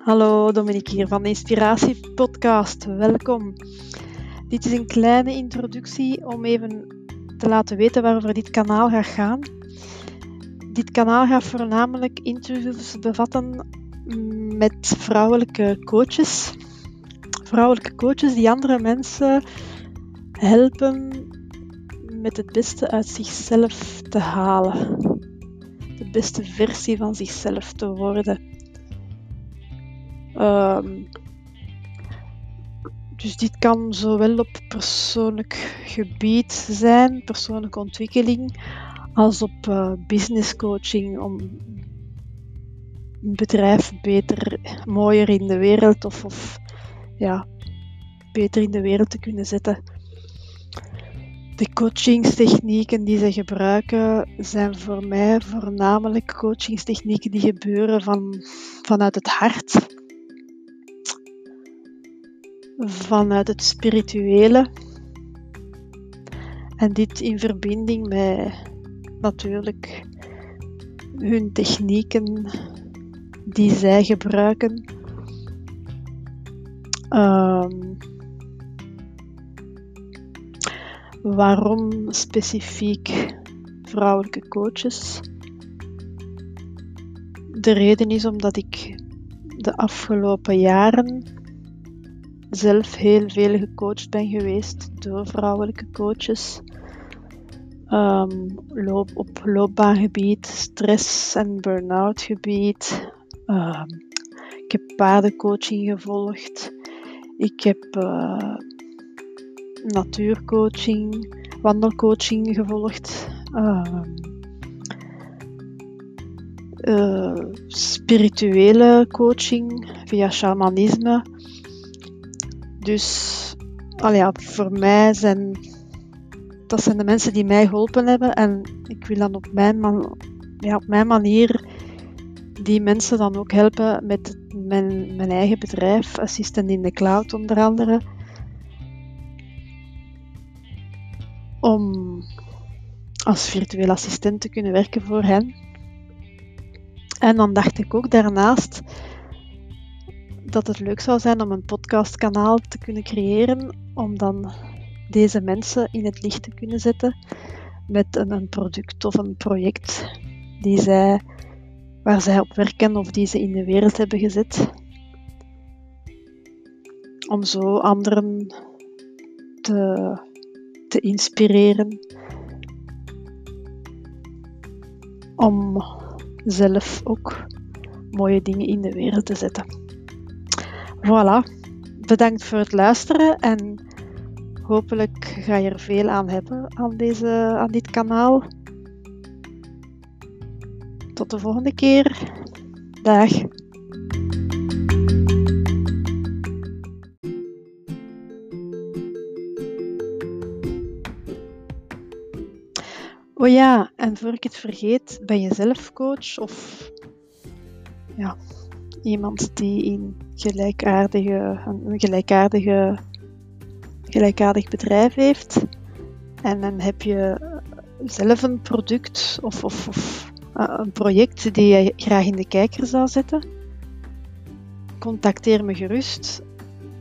Hallo, Dominique hier van de Inspiratie Podcast. Welkom. Dit is een kleine introductie om even te laten weten waarover dit kanaal gaat gaan. Dit kanaal gaat voornamelijk interviews bevatten met vrouwelijke coaches. Vrouwelijke coaches die andere mensen helpen met het beste uit zichzelf te halen. De beste versie van zichzelf te worden. Um, dus dit kan zowel op persoonlijk gebied zijn, persoonlijke ontwikkeling, als op uh, business coaching om een bedrijf beter, mooier in de wereld of, of ja, beter in de wereld te kunnen zetten. De coachingstechnieken die ze gebruiken zijn voor mij voornamelijk coachingstechnieken die gebeuren van, vanuit het hart vanuit het spirituele. En dit in verbinding met natuurlijk hun technieken die zij gebruiken. Um, waarom specifiek vrouwelijke coaches? De reden is omdat ik de afgelopen jaren zelf heel veel gecoacht ben geweest door vrouwelijke coaches. Um, loop, op loopbaangebied, stress- en burn-out gebied. Um, ik heb paardencoaching gevolgd. Ik heb uh, natuurcoaching, wandelcoaching gevolgd. Uh, uh, spirituele coaching via shamanisme. Dus ja, voor mij zijn dat zijn de mensen die mij geholpen hebben. En ik wil dan op mijn, man, ja, op mijn manier die mensen dan ook helpen met mijn, mijn eigen bedrijf, Assistent in the Cloud onder andere. Om als virtueel assistent te kunnen werken voor hen. En dan dacht ik ook daarnaast dat het leuk zou zijn om een podcastkanaal te kunnen creëren, om dan deze mensen in het licht te kunnen zetten met een, product of een project die zij, waar zij op werken of die ze in de wereld hebben gezet. Om zo anderen te, te inspireren. Om zelf ook mooie dingen in de wereld te zetten. Voilà. Bedankt voor het luisteren en hopelijk ga je er veel aan hebben aan, deze, aan dit kanaal. Tot de volgende keer. Dag. Oh ja, en voor ik het vergeet, ben je zelf coach of ja, iemand die in gelijkaardige, een gelijkaardige, gelijkaardig bedrijf heeft. En dan heb je zelf een product of, of, of uh, een project die je graag in de kijker zou zetten. Contacteer me gerust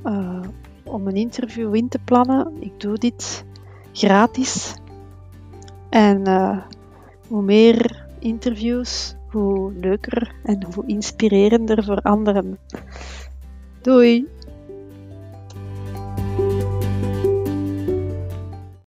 uh, om een interview in te plannen. Ik doe dit gratis. En hoe meer interviews, hoe leuker en hoe inspirerender voor anderen. Doei!